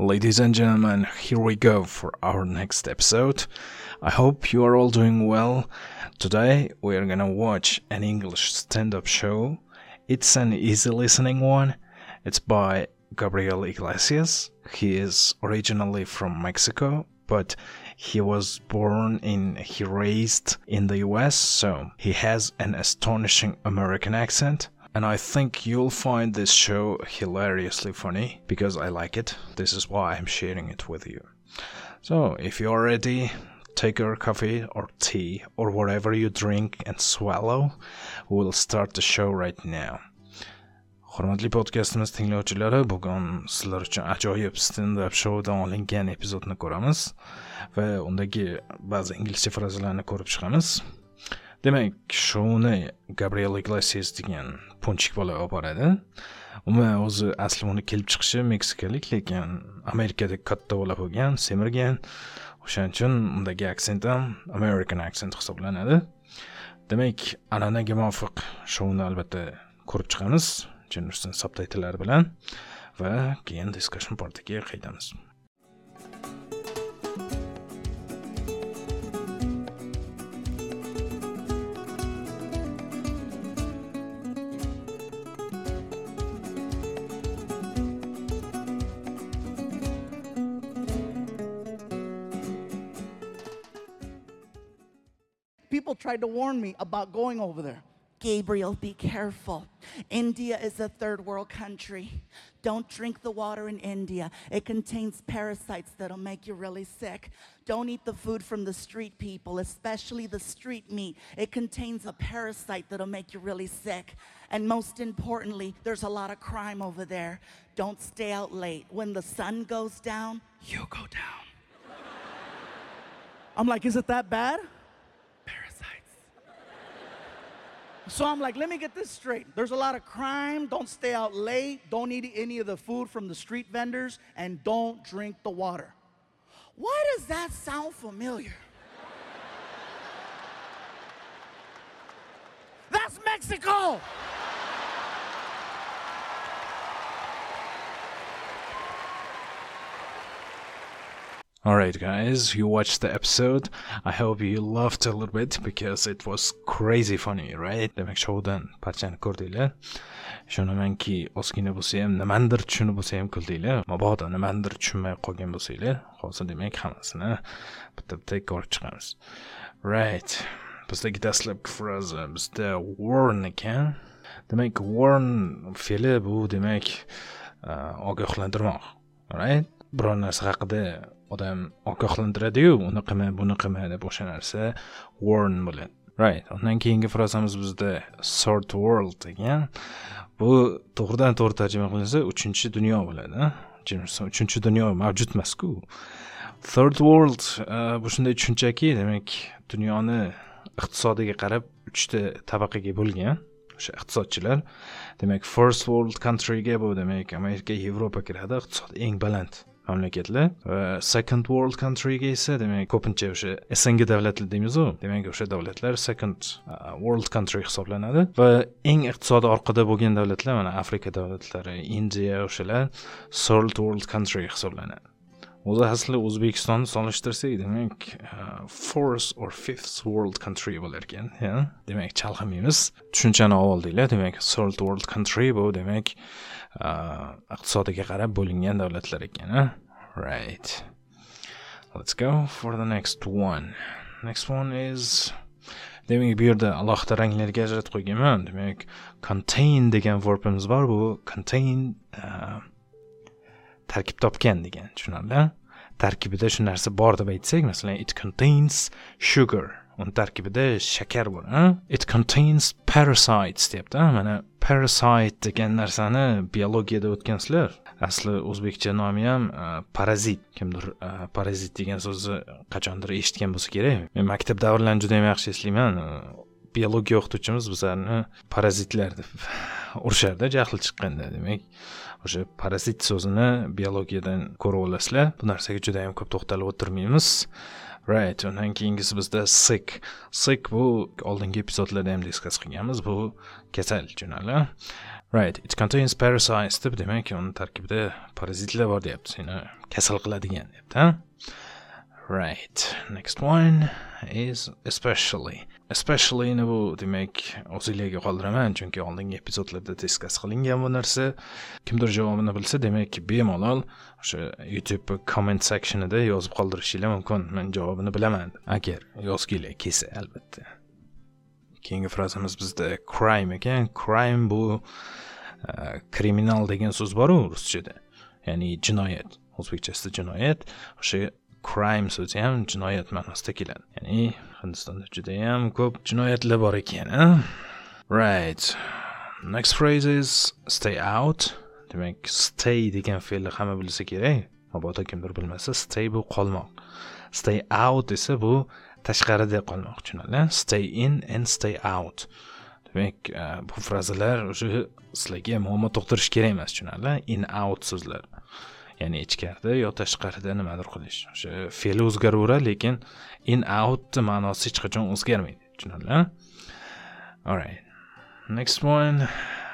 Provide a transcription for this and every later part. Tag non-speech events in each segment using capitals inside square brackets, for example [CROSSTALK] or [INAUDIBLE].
Ladies and gentlemen, here we go for our next episode. I hope you are all doing well. Today we are gonna watch an English stand up show. It's an easy listening one. It's by Gabriel Iglesias. He is originally from Mexico, but he was born in, he raised in the US, so he has an astonishing American accent. And I think you'll find this show hilariously funny because I like it. This is why I'm sharing it with you. So, if you're ready, take your coffee or tea or whatever you drink and swallow. We'll start the show right now. Hurmatli podkastimiz tinglovchilari, bugun sizlar uchun ajoyib stand-up shoudan olingan epizodni ko'ramiz va undagi ba'zi inglizcha frazalarni ko'rib chiqamiz. Demak, shouni Gabriel Iglesias degan punchik bola olib boradi. Umuman o'zi asli uni kelib chiqishi meksikalik, lekin Amerikada katta bola bo'lgan, semirgan. O'shaning uchun undagi aksent ham American accent hisoblanadi. Demak, an'anaga muvofiq shouni albatta ko'rib chiqamiz. Jennerson subtitlelar bilan va keyin discussion partiga qaytamiz. People tried to warn me about going over there. Gabriel, be careful. India is a third world country. Don't drink the water in India. It contains parasites that'll make you really sick. Don't eat the food from the street people, especially the street meat. It contains a parasite that'll make you really sick. And most importantly, there's a lot of crime over there. Don't stay out late. When the sun goes down, you go down. I'm like, is it that bad? Parasites. So I'm like, let me get this straight. There's a lot of crime. Don't stay out late. Don't eat any of the food from the street vendors. And don't drink the water. Why does that sound familiar? That's Mexico. Alright, guys, you watched the episode. I hope you laughed a little bit because it was crazy funny, right? Demak, shoudan parchani ko'rdinglar. Ishonamanki, ozgina bo'lsa ham nimanidir tushunib bo'lsa ham kuldinglar. Mabodo nimanidir tushunmay qolgan bo'lsanglar, hozir demak hammasini bitta-bitta ko'rib chiqamiz. Right. Bizdagi dastlabki fraza bizda warn ekan. Demak, warn fe'li bu demak uh, ogohlantirmoq. Right? Biror narsa haqida odam ogohlantiradiyu uni qilma buni qilma deb o'sha narsa warn bo'ladi. Right. Undan keyingi frazamiz bizda third world degan. Bu to'g'ridan to'g'ri tarjima qilinsa uchinchi dunyo bo'ladi uchinchi dunyo mavjud emasku third world e, bu shunday tushunchaki demak dunyoni iqtisodiga qarab uchta tabaqaga bo'lgan o'sha iqtisodchilar. Demak first world countryga bu demak amerika yevropa kiradi iqtisod eng baland. Mamlakatlar va second world countryga esa demak ko'pincha o'sha sng davlatlar deymizu. Demak o'sha davlatlar second uh, world country hisoblanadi va eng iqtisodi orqada bo'lgan davlatlar mana afrika davlatlari indiya o'shalar third world country hisoblanadi. O'zi asli o'zbekistonni solishtirsak demak uh, fourth or fifth world country bo'lar ekan demak chalg'imaymiz tushunchani oldinglar demak third world country bu demak uh, iqtisodiga qarab bo'lingan davlatlar ekan right. Let's go for the next one. Next one is demak bu yerda alohida ranglarga ajratib qo'yganman. Demak contain degan verbimiz bor. Bu contain uh, tarkib topgan degan tushunarli. Tarkibida shu narsa bor deb aytsak masalan it contains sugar. Uni tarkibida shakar bor it contains parasites deyapti mana parasite degan narsani biologiyada o'tgansizlar asli o'zbekcha nomi ham e, parazit. Kimdir e, parazit degan so'zni qachondir eshitgan bo'lsa kerak. Men maktab davrlarini juda yam yaxshi eslayman e, biologiya o'qituvchimiz bizlarni parazitlar deb [SIGHS] urishardi jahli chiqqanda. Demak o'sha parazit so'zini biologiyadan ko'rib olasizlar. Bu narsaga juda yam ko'p to'xtalib o'tirmaymiz. Right undan keyingisi bizda sick. Sick bu oldingi epizodlarda ham diskas qilganmiz. Bu kasal jo'nali right it contains parasites deb demak uni tarkibida parazitlar bor deyapti. Seni kasal qiladigan deyapti Right. Next one is especially. Especially bu demak o'zinglarga qoldiraman chunki oldingi epizodlarda diskas qilingan bu narsa. Kimdir javobini bilsa, demak bemalol o'sha YouTube comment sectionida yozib qoldirishinglar mumkin. Men javobini bilaman. Agar yozginglar kelsa albatta. Keyingi frazamiz bizda crime ekan. Crime bu e, kriminal degan so'z bor-ku ruschada. Ya'ni jinoyat. O'zbekchasida jinoyat. O'sha crime so'zi ham jinoyat ma'nosida keladi. Ya'ni hindistonda judayam ko'p jinoyatlar bor ekan right. Next phrase is stay out. Demak stay degan fe'lni hamma bilsa kerak. Mabodo kimdir bilmasa stay bu qolmoq. Stay out esa bu tashqarida qolmoq tushunarli stay in and stay out. Demak e, bu frazalar o'sha sizlarga muammo tug'dirishi kerak emas tushunarli. In out so'zlar. Ya'ni ichkarida yo tashqarida nimadir qilish. O'sha fe'li o'zgaraveradi lekin in out ma'nosi hech qachon o'zgarmaydi. Tushunarlimi alright. Next one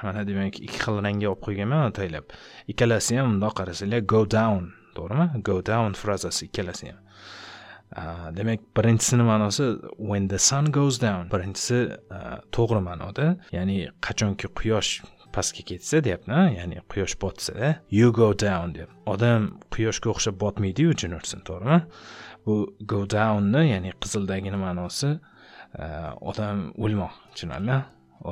mana demak ikki xil rangga olib qo'yganman ataylab ikkalasi ham bundoq qarasanglar go down to'g'rimi? Go down frazasi ikkalasi ham. Demak birinchisini ma'nosi when the sun goes down. Birinchisi to'g'ri ma'noda ya'ni qachonki quyosh pastga ketsa deyapti ya'ni quyosh botsa you go down deb. Odam quyoshga o'xshab botmaydiyu jo'nursin to'g'rimi? Bu go downni ya'ni qizildagini ma'nosi e, odam o'lmoq tushunarlimi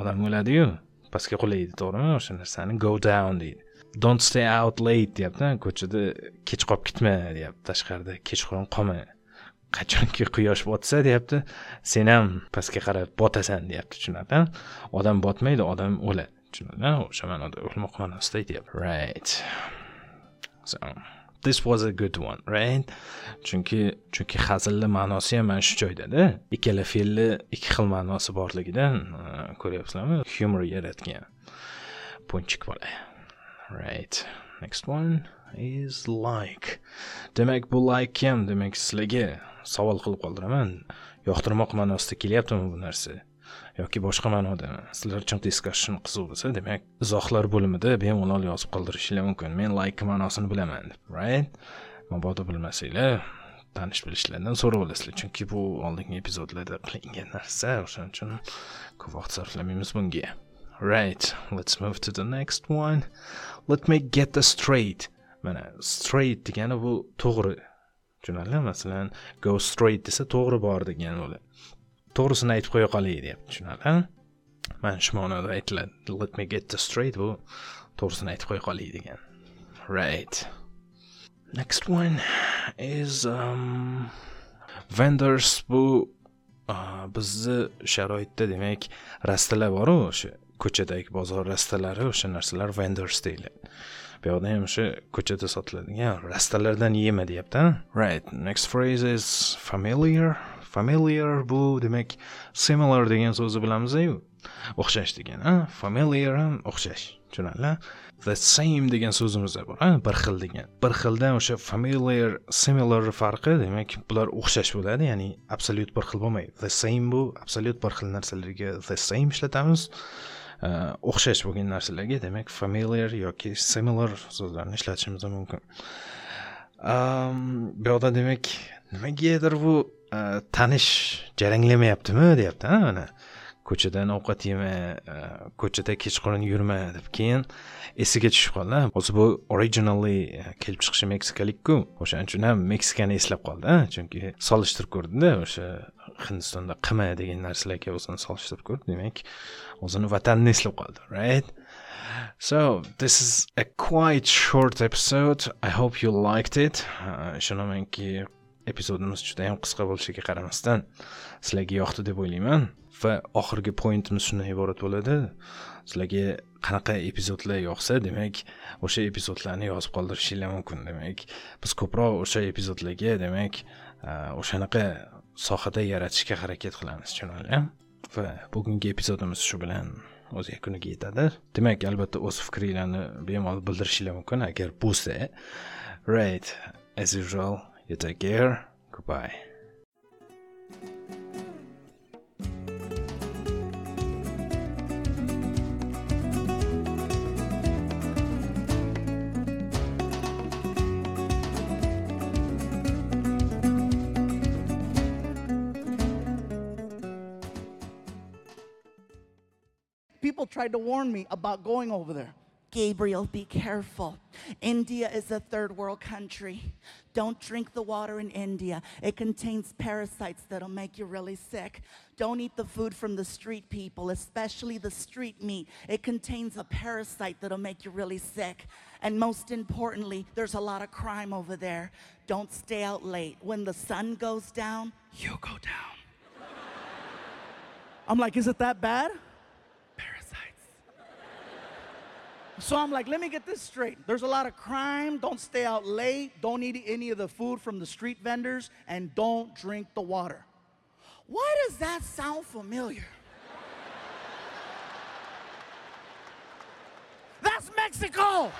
odam o'ladiyu pastga qulaydi to'g'rimi? O'sha narsani go down deydi. Don't stay out late deyapti ko'chada kech qolib ketma deyapti tashqarida kechqurun qolma. Qachonki quyosh botsa deyapti sen ham pastga qarab botasan deyapti tushunarlimi odam botmaydi odam o'ladi. O'lmoq ma'nosida aytyapti right. So this was a good one right? Chunki chunki hazilni ma'nosi ham mana shu joydada. Ikkala fe'lni ikki xil ma'nosi borligidan ko'ryapsizlarmi? Humor yaratgan punchik bola. Right. Next one is like. Demak bu like ham demak sizlarga savol qilib qoldiraman. Yoqtirmoq ma'nosida kelyaptimi bu narsa yoki boshqa ma'noda. Sizlar uchun discussion qiziq bo'lsa demak izohlar bo'limida bemalol yozib qoldirishinglar mumkin. Men like ma'nosini bilaman deb right? Mabodo bilmasanglar tanish bilishlardan so'rab olasizlar. Chunki bu oldingi epizodlarda qilingan narsa o'shaning uchun ko'p vaqt sarflamaymiz bunga. Right let's move to the next one. Let me get the straight. Mana straight degani bu to'g'ri tushunarli masalan go straight desa to'g'ri bor degani bo'ladi. To'g'risini aytib qo'ya qolay deyapti tushunarli. Mana shu ma'noda aytiladi let me get this straight bu to'g'risini aytib qo'ya qolay degan. Right. Next one is um, vendors bu uh, bizni sharoitda demak rastalar boru o'sha ko'chadagi bozor rastalari o'sha narsalar vendors deyiladi. Bu yoqda ham o'sha ko'chada sotiladigan rastalardan yema deyapti right. Next phrase is familiar. Familiar bu demak similar degan so'zni bilamiz-ku o'xshash degan a familiar ham o'xshash. Tushunarli. The same degan so'zimiz bor a bir xil degan. Bir xildan o'sha familiar similar farqi demak bular o'xshash bo'ladi ya'ni absolyut bir xil bo'lmaydi. The same bu absolyut bir xil narsalarga the same ishlatamiz. O'xshash bo'lgan narsalarga demak familiar yoki similar so'zlarni ishlatishimiz mumkin. Bu yoqda demak nimagadir bu E, tanish jaranglamayaptimi deyapti mana. Ko'chadan ovqat yema e, ko'chada kechqurun yurma deb keyin esiga tushib qoldi o'zi bu originally e, kelib chiqishi meksikalikku. O'shaning uchun ham meksikani eslab qoldi chunki solishtirib ko'rdida o'sha hindistonda qima degan narsalarga o'zini solishtirib ko'rdi. Demak o'zini vatanini eslab qoldi right? So, this is a quite short episode. I hope you liked it. Ishonamanki epizodimiz juda yam qisqa bo'lishiga qaramasdan sizlarga yoqdi deb o'ylayman. Va oxirgi pointimiz shundan iborat bo'ladi. Sizlarga qanaqa epizodlar yoqsa demak o'sha epizodlarni yozib qoldirishinglar mumkin. Demak biz ko'proq o'sha epizodlarga demak o'shanaqa sohada yaratishga harakat qilamiz tushunarli va bugungi epizodimiz shu bilan o'z yakuniga yetadi. Demak albatta o'z fikringlarni bemalol bildirishinglar mumkin. Agar bo'lsa right as usual You take care. Goodbye. People tried to warn me about going over there. Gabriel, be careful. India is a third world country. Don't drink the water in India. It contains parasites that'll make you really sick. Don't eat the food from the street people, especially the street meat. It contains a parasite that'll make you really sick. And most importantly, there's a lot of crime over there. Don't stay out late. When the sun goes down, you go down. I'm like, is it that bad? Parasites. So I'm like, let me get this straight. There's a lot of crime. Don't stay out late. Don't eat any of the food from the street vendors. And don't drink the water. Why does that sound familiar? That's Mexico.